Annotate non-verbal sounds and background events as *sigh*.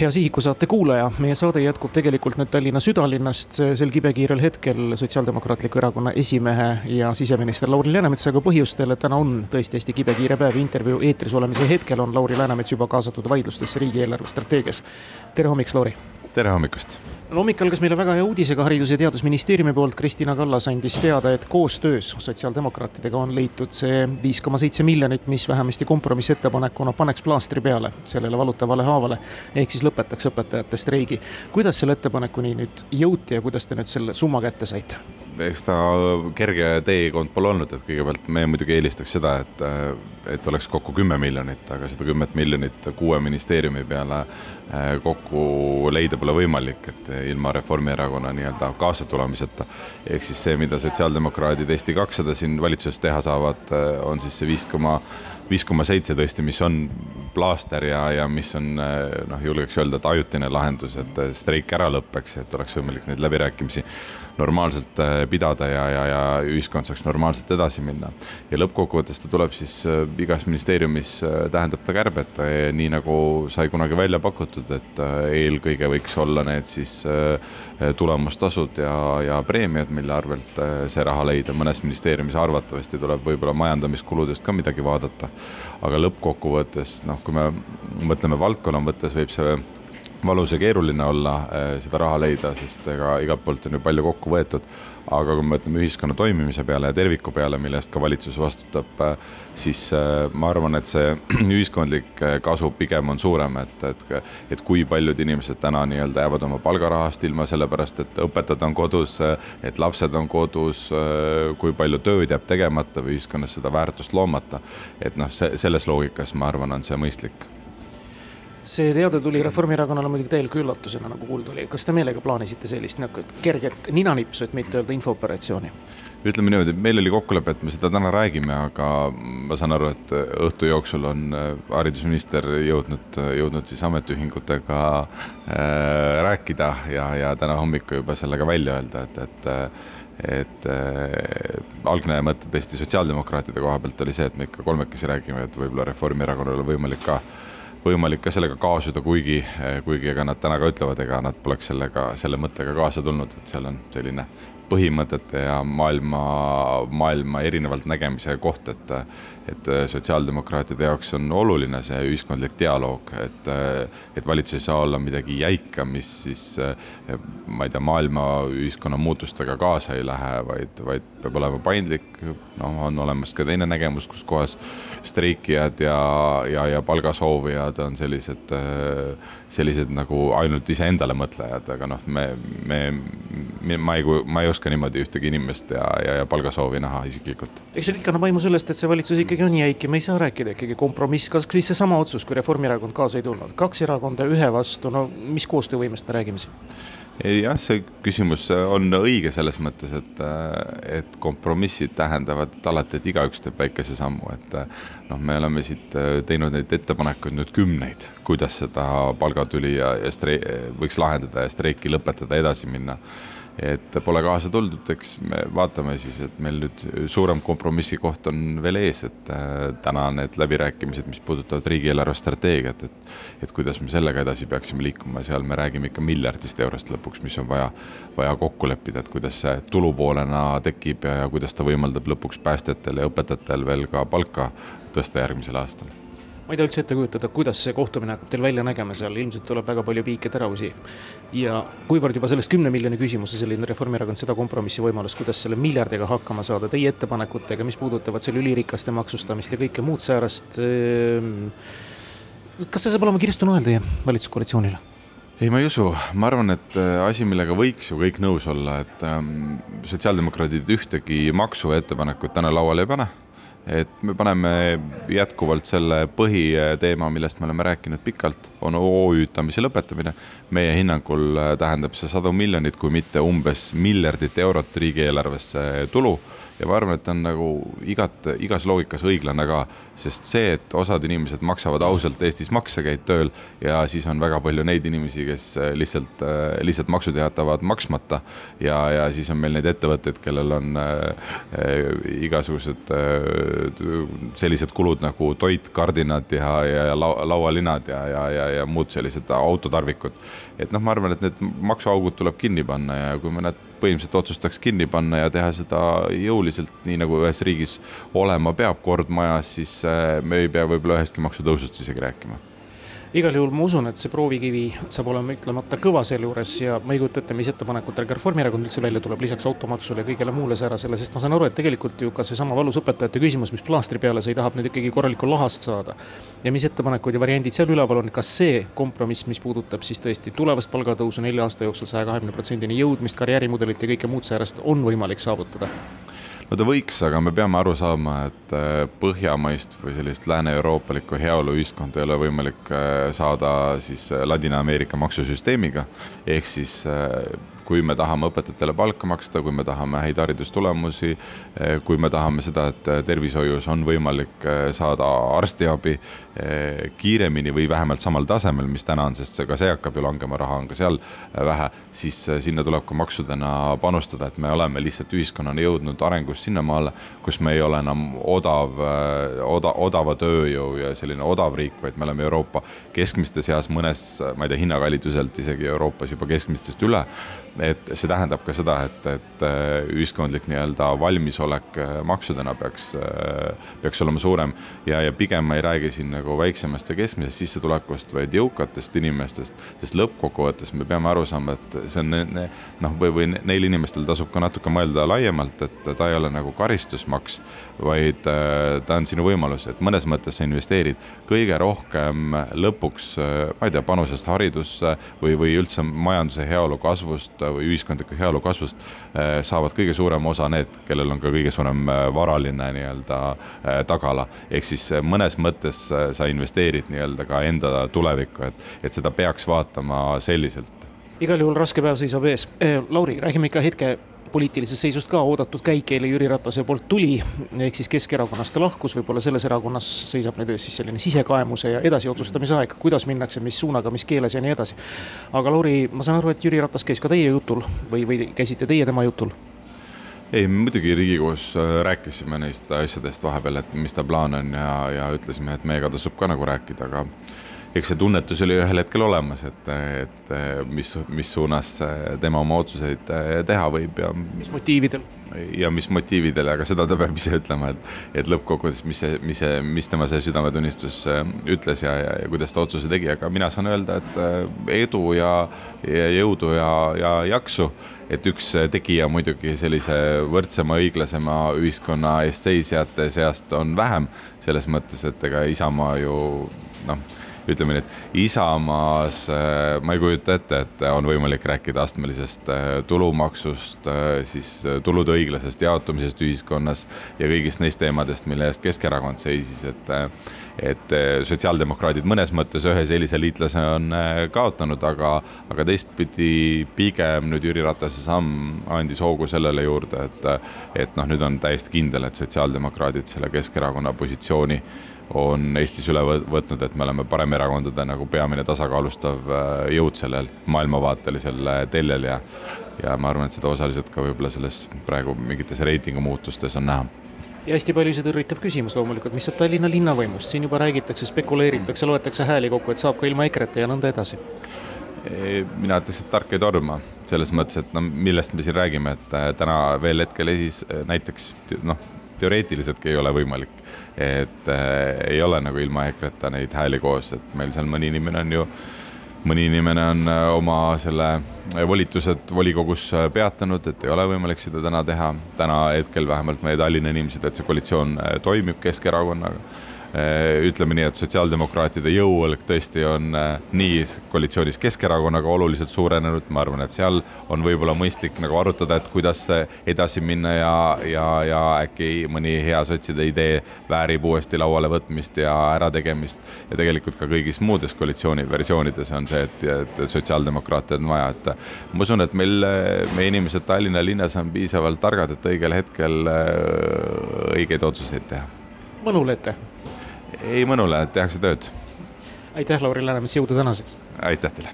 hea Sihiku saate kuulaja, meie saade jätkub tegelikult nüüd Tallinna südalinnast sel kibekiirel hetkel Sotsiaaldemokraatliku Erakonna esimehe ja siseminister Lauri Läänemetsaga põhjustel, et täna on tõesti hästi kibekiire päev, intervjuu eetris olemise hetkel on Lauri Läänemets juba kaasatud vaidlustesse riigieelarve strateegias. tere hommikust, Lauri! tere hommikust! No hommik algas meile väga hea uudisega Haridus- ja Teadusministeeriumi poolt, Kristina Kallas andis teada, et koostöös sotsiaaldemokraatidega on leitud see viis koma seitse miljonit, mis vähemasti kompromissettepanekuna paneks plaastri peale sellele valutavale haavale, ehk siis lõpetaks õpetajate streigi. kuidas selle ettepanekuni nüüd jõuti ja kuidas te nüüd selle summa kätte saite? Eks ta kerge teekond pole olnud, et kõigepealt me muidugi eelistaks seda, et, et oleks kokku kümme miljonit, aga seda kümmet miljonit kuue ministeeriumi peale eh, kokku leida pole võimalik, et ilma Reformierakonna nii-öelda kaasatulemiseta. ehk siis see, mida sotsiaaldemokraadid, Eesti kakssada siin valitsuses teha saavad, eh, on siis see viis koma viis koma seitse tõesti, mis on plaaster ja, ja mis on noh, julgeks öelda, et ajutine lahendus, et streik ära lõpeks, et oleks võimalik neid läbirääkimisi normaalselt äh, pidada ja, ja, ja ühiskond saaks normaalselt edasi minna. ja lõppkokkuvõttes ta tuleb siis igas ministeeriumis, äh, tähendab ta kärbet, nii nagu sai kunagi välja pakutud, et eelkõige võiks olla need siis tulemustasud ja, ja preemiad, mille arvelt see raha leida, mõnes ministeeriumis arvatavasti tuleb võib-olla majandamiskuludest ka midagi vaadata. Aga lõppkokkuvõttes noh, kui me mõtleme valdkonna mõttes, võib see valus ja keeruline olla äh, seda raha leida, sest ega igalt poolt on ju palju kokku võetud. aga kui me mõtleme ühiskonna toimimise peale ja terviku peale, mille eest ka valitsus vastutab, äh, siis äh, ma arvan, et see *clears throat* ühiskondlik kasu pigem on suurem, et, et, et kui paljud inimesed täna nii-öelda jäävad oma palgarahast ilma, sellepärast et õpetajad on kodus, et lapsed on kodus, kui palju tööd jääb tegemata või ühiskonnas seda väärtust loomata. et noh, see selles loogikas, ma arvan, on see mõistlik see teade tuli Reformierakonnale muidugi täieliku üllatusena, nagu kuulda oli. kas te meelega plaanisite sellist nagu kerget ninanipsu, et mitte öelda infooperatsiooni? ütleme niimoodi, meil oli kokkulepe, et me seda täna räägime, aga ma saan aru, et õhtu jooksul on äh, haridusminister jõudnud, jõudnud siis ametiühingutega äh, rääkida ja, ja täna hommikul juba sellega välja öelda, et, et et äh, algne mõte tõesti sotsiaaldemokraatide koha pealt oli see, et me ikka kolmekesi räägime, et võib-olla Reformierakonnal on võimalik ka äh, võimalik ka sellega kaasuda, kuigi, kuigi ega nad täna ka ütlevad, ega nad poleks sellega, selle mõttega kaasa tulnud, et seal on selline põhimõtete ja maailma, maailma erinevalt nägemise koht, et et sotsiaaldemokraatide jaoks on oluline see ühiskondlik dialoog, et et valitsus ei saa olla midagi jäika, mis siis ma ei tea, maailma ühiskonna muutustega kaasa ei lähe, vaid, vaid peab olema paindlik, noh, on olemas ka teine nägemus, kus kohas streikijad ja, ja, ja palgasoovijad on sellised, sellised nagu ainult iseendale mõtlejad, aga noh, me, me, ma ei, ma ei oska niimoodi ühtegi inimest ja, ja, ja palgasoovi näha isiklikult. eks see kõik annab aimu sellest, et see valitsus ikkagi on jäik ja me ei saa rääkida ikkagi kompromiss, kas või seesama otsus, kui Reformierakond kaasa ei tulnud, kaks erakonda ühe vastu, no mis koostöövõimest me räägime siin? Jah, see küsimus on õige selles mõttes, et, et kompromissid tähendavad alati, et igaüks teeb väikese sammu, et noh, me oleme siit teinud neid ettepanekuid nüüd kümneid, kuidas seda palgatüli ja, ja strei-, võiks lahendada ja streiki lõpetada, edasi minna et pole kaasa tuldud, eks me vaatame siis, et meil nüüd suurem kompromissi koht on veel ees, et äh, täna need läbirääkimised, mis puudutavad riigieelarve strateegiat, et et kuidas me sellega edasi peaksime liikuma, seal me räägime ikka miljardist eurost lõpuks, mis on vaja, vaja kokku leppida, et kuidas see tulupoolena tekib ja, ja kuidas ta võimaldab lõpuks päästjatel ja õpetajatel veel ka palka tõsta järgmisel aastal ma ei tea üldse ette kujutada, kuidas see kohtumine hakkab teil välja nägema seal, ilmselt tuleb väga palju piike teravusi. ja kuivõrd juba sellest kümne miljoni küsimuse selline Reformierakond seda kompromissi võimalust, kuidas selle miljardiga hakkama saada, teie ettepanekutega, mis puudutavad selle ülirikaste maksustamist ja kõike muud säärast. Ehm, kas see saab olema kirstu nael teie valitsuskoalitsioonile? ei, ma ei usu, ma arvan, et äh, asi, millega võiks ju kõik nõus olla, et ähm, sotsiaaldemokraadid ühtegi maksuettepanekut täna lauale ei pane et me paneme jätkuvalt selle põhiteema, millest me oleme rääkinud pikalt, on OÜ-tamise lõpetamine. meie hinnangul tähendab see sadu miljonit, kui mitte umbes miljardit eurot riigieelarvesse tulu ja ma arvan, et on nagu igat, igas loogikas õiglane ka, sest see, et osad inimesed maksavad ausalt Eestis makse, käid tööl ja siis on väga palju neid inimesi, kes lihtsalt, lihtsalt maksud jätavad maksmata ja, ja siis on meil neid ettevõtteid, kellel on äh, igasugused äh, sellised kulud nagu toit, kardinad ja, ja, ja laualinad ja, ja, ja, ja muud sellised autotarvikud. et noh, ma arvan, et need maksuaugud tuleb kinni panna ja kui me need põhimõtteliselt otsustaks kinni panna ja teha seda jõuliselt, nii nagu ühes riigis olema peab kord majas, siis äh, me ei pea võib-olla ühestki maksutõusust isegi rääkima igal juhul ma usun, et see proovikivi saab olema ütlemata kõva sealjuures ja ma ei kujuta ette, mis ettepanekutega Reformierakond üldse välja tuleb, lisaks automaksule ja kõigele muule säärasele, sest ma saan aru, et tegelikult ju ka seesama valus õpetajate küsimus, mis plaastri peale sai, tahab nüüd ikkagi korralikku lahast saada. ja mis ettepanekud ja variandid seal üleval on, kas see kompromiss, mis puudutab siis tõesti tulevast palgatõusu nelja aasta jooksul saja kahekümne protsendini jõudmist, karjäärimudelit ja kõike muud säärast on võimalik saavutada? No ta võiks, aga me peame aru saama, et äh, põhjamaist või sellist lääne-euroopalikku heaoluühiskonda ei ole võimalik äh, saada siis äh, Ladina-Ameerika maksusüsteemiga. ehk siis kui me tahame õpetajatele palka maksta, kui me tahame häid haridustulemusi, eh, kui me tahame seda, et tervishoius on võimalik eh, saada arstiabi eh, kiiremini või vähemalt samal tasemel, mis täna on, sest see, ka see hakkab ju langema, raha on ka seal vähe, siis sinna tuleb ka maksudena panustada, et me oleme lihtsalt ühiskonnana jõudnud arengus sinnamaale, kus me ei ole enam odav, oda, odava tööjõu ja selline odav riik, vaid me oleme Euroopa keskmiste seas mõnes, ma ei tea, hinnakalituselt isegi Euroopas juba keskmistest üle et see tähendab ka seda, et, et äh, ühiskondlik nii-öelda valmisolek äh, maksudena peaks, äh, peaks olema suurem. ja, ja pigem ma ei räägi siin nagu väiksemast ja keskmisest sissetulekust, vaid jõukatest inimestest, sest lõppkokkuvõttes me peame aru saama, et see on noh, või, või neil inimestel tasub ka natuke mõelda laiemalt, et ta ei ole nagu karistusmaks, vaid ta on sinu võimalus, et mõnes mõttes sa investeerid kõige rohkem lõpuks, ma ei tea, panusest haridusse või, või üldse majanduse heaolu kasvust või ühiskondliku heaolu kasvust eh, saavad kõige suurema osa need, kellel on ka kõige suurem eh, varaline nii-öelda eh, tagala. ehk siis mõnes mõttes sa investeerid nii-öelda ka enda tulevikku, et, et seda peaks vaatama selliselt. igal juhul raske päev seisab ees. Lauri, räägime ikka hetke poliitilisest seisust ka oodatud käik eile Jüri Ratase poolt tuli, ehk siis Keskerakonnast ta lahkus, võib-olla selles erakonnas seisab nüüd ees siis selline sisekaemuse ja edasiotsustamise aeg, kuidas minnakse, mis suunaga, mis keeles ja nii edasi. aga Lauri, ma saan aru, et Jüri Ratas käis ka teie jutul või, või käisite teie tema jutul? ei, muidugi Riigikogus äh, rääkisime neist asjadest vahepeal, et mis ta plaan on ja, ja ütlesime, et meiega tasub ka nagu rääkida, aga eks see tunnetus oli ühel hetkel olemas, et, et mis, mis suunas tema oma otsuseid teha võib ja. mis motiividel? ja mis motiividel, aga seda ta peab ise ütlema, et, et lõppkokkuvõttes, mis see, mis see, mis tema see südametunnistus ütles ja, ja, ja kuidas ta otsuse tegi, aga mina saan öelda, et edu ja, ja jõudu ja, ja jaksu. et üks tegija muidugi sellise võrdsema, õiglasema ühiskonna eest seisjate seast on vähem, selles mõttes, et ega Isamaa ju noh ütleme nii, et Isamaas äh, ma ei kujuta ette, et on võimalik rääkida astmelisest äh, tulumaksust, äh, siis tulude õiglasest jaotumisest ühiskonnas ja kõigist neist teemadest, mille eest Keskerakond seisis, et et sotsiaaldemokraadid mõnes mõttes ühe sellise liitlase on kaotanud, aga, aga teistpidi pigem nüüd Jüri Ratase samm andis hoogu sellele juurde, et, et noh, nüüd on täiesti kindel, et sotsiaaldemokraadid selle Keskerakonna positsiooni on Eestis üle võtnud, et me oleme paremerakondade nagu peamine tasakaalustav äh, jõud sellel maailmavaatelisel äh, teljel ja ja ma arvan, et seda osaliselt ka võib-olla selles praegu mingites reitingu muutustes on näha. Ja hästi palju see tõrritav küsimus loomulikult, mis saab Tallinna linnavõimust, siin juba räägitakse, spekuleeritakse, loetakse hääli kokku, et saab ka ilma EKRE-ta ja nõnda edasi. mina ütleks, et tark ei torma, selles mõttes, et no millest me siin räägime, et äh, täna veel hetkel esis näiteks noh teoreetiliseltki ei ole võimalik. et äh, ei ole nagu ilma EKRE-ta neid hääli koos, et meil seal mõni inimene on ju, mõni inimene on äh, oma selle volitused volikogus äh, peatanud, et ei ole võimalik seda täna teha. täna hetkel vähemalt meie Tallinna inimesed, et see koalitsioon äh, toimib Keskerakonnaga ütleme nii, et sotsiaaldemokraatide jõuõlg tõesti on äh, nii koalitsioonis Keskerakonnaga oluliselt suurenenud, ma arvan, et seal on võib-olla mõistlik nagu arutada, et kuidas edasi minna ja, ja, ja äkki mõni hea sotside idee väärib uuesti lauale võtmist ja ärategemist. ja tegelikult ka kõigis muudes koalitsiooni versioonides on see, et, et sotsiaaldemokraate on vaja, et ma usun, et meil, meie inimesed Tallinna linnas on piisavalt targad, et õigel hetkel õigeid otsuseid teha. mõnule ette ei mõnule, tehakse tööd. aitäh, Lauri Läänemets, jõudu tänaseks! aitäh teile!